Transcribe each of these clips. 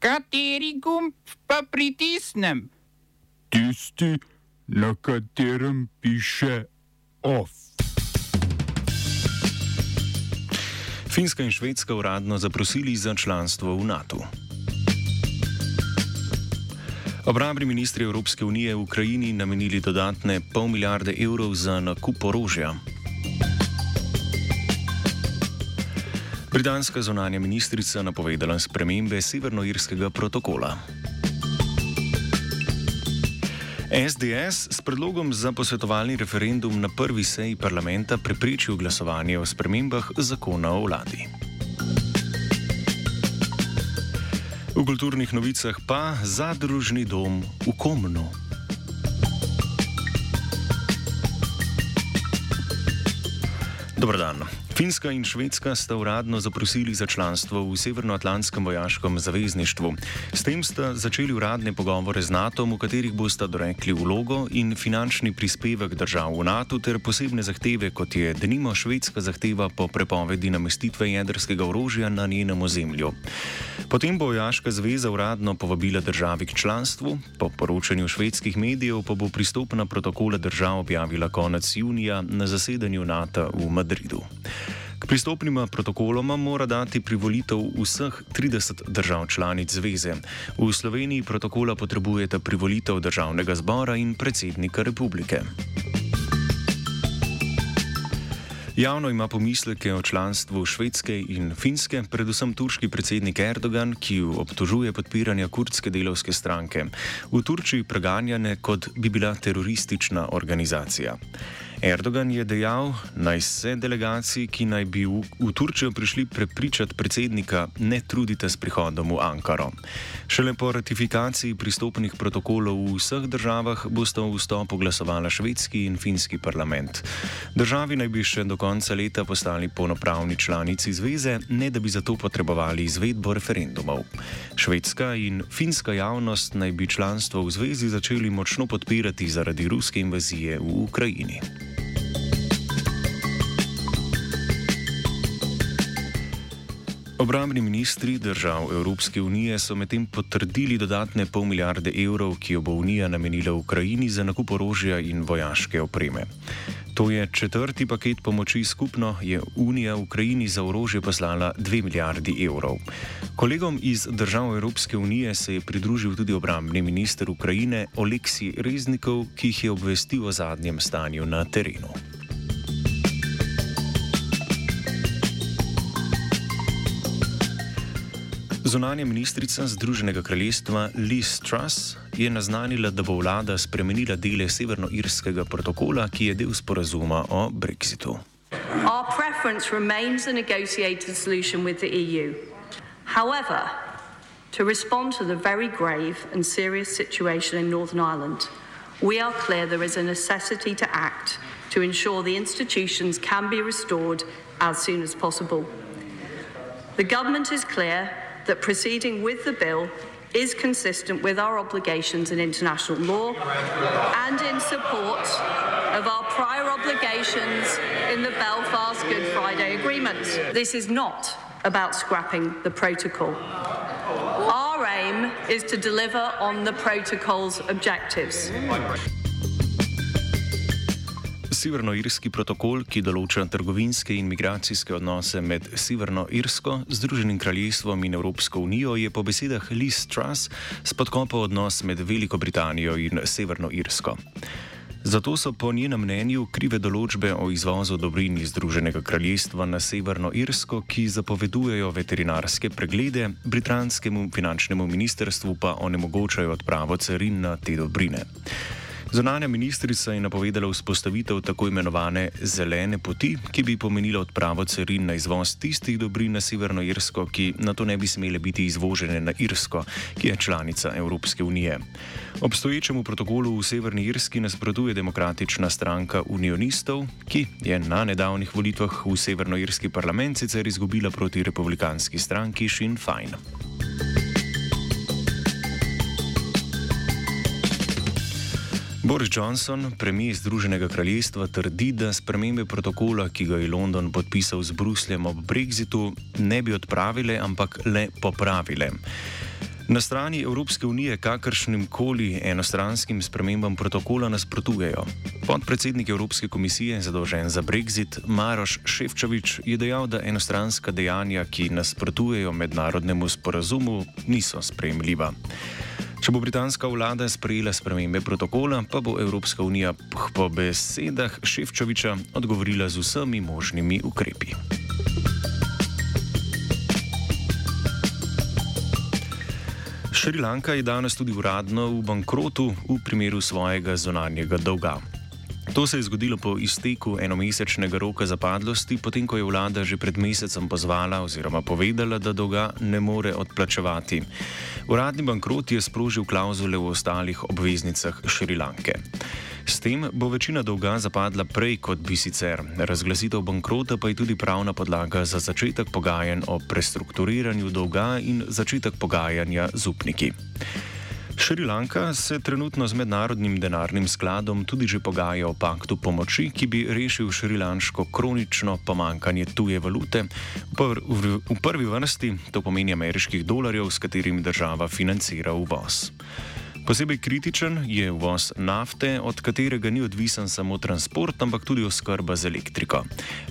Kateri gumb pa pritisnem? Tisti, na katerem piše OF. Finska in Švedska uradno zaprosili za članstvo v NATO. Obrambni ministri Evropske unije v Ukrajini namenili dodatne pol milijarde evrov za nakup orožja. Britanska zunanja ministrica napovedala spremembe severnoirskega protokola. SDS s predlogom za posvetovalni referendum na prvi seji parlamenta preprečil glasovanje o spremembah zakona o vladi. V kulturnih novicah pa zadružni dom v Komnu. Dobrodan. Finska in Švedska sta uradno zaprosili za članstvo v Severnoatlantskem vojaškem zavezništvu. S tem sta začeli uradne pogovore z NATO, v katerih bosta dorekli vlogo in finančni prispevek držav v NATO ter posebne zahteve, kot je denimo švedska zahteva po prepovedi namestitve jedrskega orožja na njenem ozemlju. Potem bo vojaška zveza uradno povabila državi k članstvu, po poročanju švedskih medijev pa bo pristopna protokola držav objavila konec junija na zasedanju NATO v Madridu. K pristopnima protokoloma mora dati privolitev vseh 30 držav članic zveze. V Sloveniji protokola potrebujete privolitev državnega zbora in predsednika republike. Javno ima pomisleke o članstvu Švedske in Finske, predvsem turški predsednik Erdogan, ki jo obtožuje podpiranja kurdske delovske stranke. V Turčiji preganjane, kot bi bila teroristična organizacija. Erdogan je dejal, naj se delegaciji, ki naj bi v, v Turčijo prišli prepričati predsednika, ne trudite s prihodom v Ankaro. Šele po ratifikaciji pristopnih protokolov v vseh državah boste v vstopu glasovala švedski in finski parlament. Državi naj bi še do konca leta postali polnopravni članici zveze, ne da bi zato potrebovali izvedbo referendumov. Švedska in finska javnost naj bi članstvo v zvezi začeli močno podpirati zaradi ruske invazije v Ukrajini. Obrambni ministri držav Evropske unije so medtem potrdili dodatne pol milijarde evrov, ki jo bo Unija namenila Ukrajini za nakup orožja in vojaške opreme. To je četrti paket pomoči skupno, je Unija Ukrajini za orožje poslala 2 milijardi evrov. Kolegom iz držav Evropske unije se je pridružil tudi obrambni minister Ukrajine Oleksij Reznikov, ki jih je obvestil o zadnjem stanju na terenu. Zunanja ministrica Združenega kraljestva Liz Truss je naznanila, da bo vlada spremenila dele severnoirskega protokola, ki je del sporazuma o Brexitu. Our preference remains a negotiated solution with the EU. However, to respond to the very grave and serious situation in Northern Ireland, we are clear there is a necessity to act to ensure the institutions can be restored as soon as possible. The government is clear that proceeding with the bill is consistent with our obligations in international law and in support of our prior obligations in the Belfast Good Friday Agreement. This is not about scrapping the protocol. Our aim is to deliver on the protocol's objectives. Severnoirski protokol, ki določa trgovinske in migracijske odnose med Severno Irsko, Združenim kraljestvom in Evropsko unijo, je po besedah Liz Truss spodkopal odnos med Veliko Britanijo in Severno Irsko. Zato so po njenem mnenju krive določbe o izvozu dobrin iz Združenega kraljestva na Severno Irsko, ki zapovedujejo veterinarske preglede, britanskemu finančnemu ministrstvu pa onemogočajo odpravo carin na te dobrine. Zonanja ministrica je napovedala vzpostavitev tako imenovane zelene poti, ki bi pomenila odpravo carin na izvoz tistih dobrin na Severno Irsko, ki na to ne bi smele biti izvožene na Irsko, ki je članica Evropske unije. Obstoječemu protokolu v Severni Irski nasprotuje demokratična stranka unionistov, ki je na nedavnih volitvah v Severnoirski parlament sicer izgubila proti republikanski stranki Sinn Fein. Boris Johnson, premijer Združenega kraljestva, trdi, da spremembe protokola, ki ga je London podpisal z Brusljem ob Brexitu, ne bi odpravile, ampak le popravile. Na strani Evropske unije kakršnim koli enostranskim spremembam protokola nasprotujejo. Podpredsednik Evropske komisije, zadolžen za Brexit, Maroš Ševčovič, je dejal, da enostranska dejanja, ki nasprotujejo mednarodnemu sporazumu, niso sprejemljiva. Če bo britanska vlada sprejela spremembe protokola, pa bo Evropska unija po besedah Ševčoviča odgovorila z vsemi možnimi ukrepi. Šrilanka je danes tudi uradno v bankrotu v primeru svojega zonanjega dolga. To se je zgodilo po izteku enomesečnega roka zapadlosti, potem ko je vlada že pred mesecem pozvala oziroma povedala, da dolga ne more odplačevati. Uradni bankrot je sprožil klauzule v ostalih obveznicah Šrilanke. S tem bo večina dolga zapadla prej, kot bi sicer. Razglasitev bankrota pa je tudi pravna podlaga za začetek pogajanj o prestrukturiranju dolga in začetek pogajanja z upniki. Šrilanka se trenutno z mednarodnim denarnim skladom tudi že pogaja o paktu pomoči, ki bi rešil šrilanško kronično pomankanje tuje valute. V, pr v prvi vrsti to pomeni ameriških dolarjev, s katerimi država financira uvoz. Posebej kritičen je uvoz nafte, od katerega ni odvisen samo transport, ampak tudi oskrba z elektriko.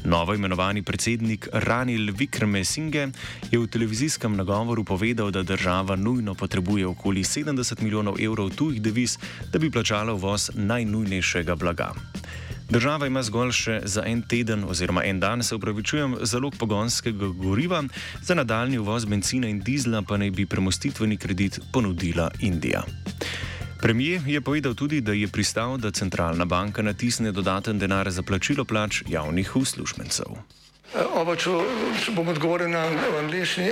Novo imenovani predsednik Ranil Vikrmesinge je v televizijskem nagovoru povedal, da država nujno potrebuje okoli 70 milijonov evrov tujih deviz, da bi plačala uvoz najnujnejšega blaga. Država ima zgolj še za en teden oziroma en dan, se upravičujem, zalog pogonskega goriva, za nadaljni uvoz benzina in dizla pa naj bi premostitveni kredit ponudila Indija. Premijer je povedal tudi, da je pristal, da centralna banka natisne dodaten denar za plačilo plač javnih uslužbencev. Oba, če, bom odgovoril na angliški.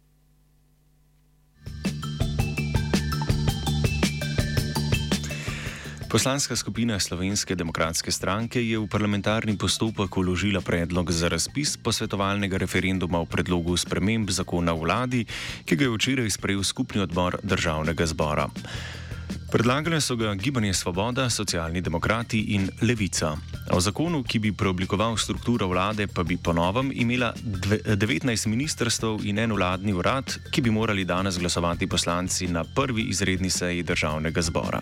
Poslanska skupina Slovenske demokratske stranke je v parlamentarni postopek uložila predlog za razpis posvetovalnega referenduma o predlogu sprememb zakona o vladi, ki ga je včeraj sprejel skupni odbor državnega zbora. Predlagale so ga Gibanje Svoboda, Socialni demokrati in Levica. O zakonu, ki bi preoblikoval strukturo vlade, pa bi po novem imela 19 ministrstv in en vladni urad, ki bi morali danes glasovati poslanci na prvi izredni seji državnega zbora.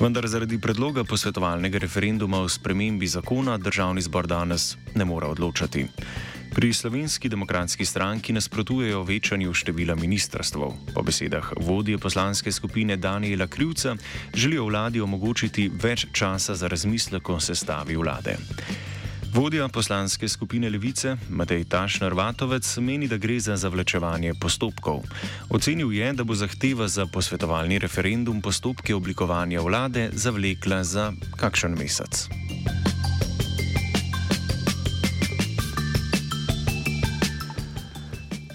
Vendar zaradi predloga posvetovalnega referenduma o spremembi zakona državni zbor danes ne more odločati. Pri slovenski demokratski stranki nasprotujejo večanju števila ministrstv. Po besedah vodje poslanske skupine Daniela Krivca želijo vladi omogočiti več časa za razmislek o sestavi vlade. Vodja poslanske skupine Levice Matej Tašner Vatovec meni, da gre za zavlačevanje postopkov. Ocenil je, da bo zahteva za posvetovalni referendum postopke oblikovanja vlade zavlekla za kakšen mesec.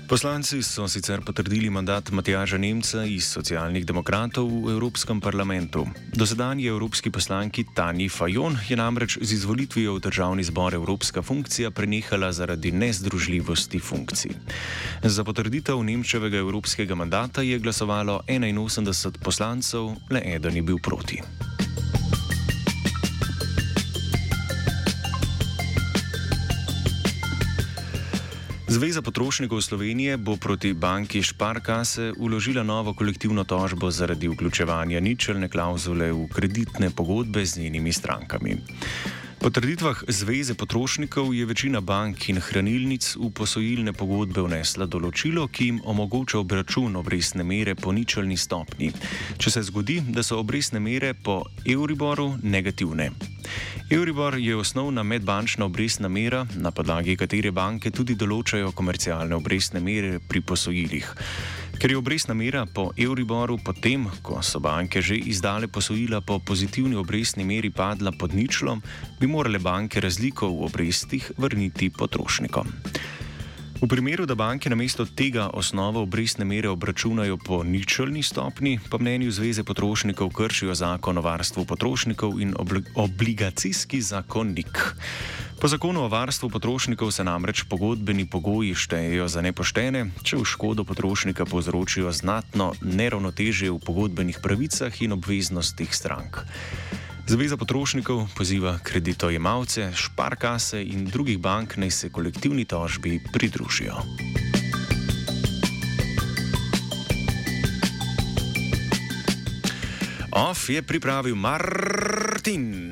Poslanci so sicer potrdili mandat Matjaža Nemca iz socialnih demokratov v Evropskem parlamentu. Dosedanji evropski poslanki Tani Fajon je namreč z izvolitvijo v državni zbor evropska funkcija prenehala zaradi nezdružljivosti funkcij. Za potrditev Nemčevega evropskega mandata je glasovalo 81 poslancev, le eden je bil proti. Zveza potrošnikov Slovenije bo proti banki Šparkase uložila novo kolektivno tožbo zaradi vključevanja ničelne klauzule v kreditne pogodbe z njenimi strankami. Po trditvah Zveze potrošnikov je večina bank in hranilnic v posojilne pogodbe vnesla določilo, ki jim omogoča obračun obrestne mere po ničelni stopni, če se zgodi, da so obrestne mere po Euriboru negativne. Euribor je osnovna medbančna obrestna mera, na podlagi katere banke tudi določajo komercialne obrestne mere pri posojilih. Ker je obrestna mera po Euriboru potem, ko so banke že izdale posojila po pozitivni obrestni meri padla pod ničlo, bi morale banke razliko v obrestih vrniti potrošnikom. V primeru, da banke namesto tega osnovo obrestne mere obračunajo po ničelni stopni, pa mnenju Zveze potrošnikov kršijo zakon o varstvu potrošnikov in obligacijski zakonnik. Po zakonu o varstvu potrošnikov se namreč pogodbeni pogoji štejejo za nepoštene, če v škodo potrošnika povzročijo znatno neravnotežje v pogodbenih pravicah in obveznostih strank. Zveza potrošnikov poziva kreditojemalce, šparkase in drugih bank naj se kolektivni tožbi pridružijo. OF je pripravil Martin.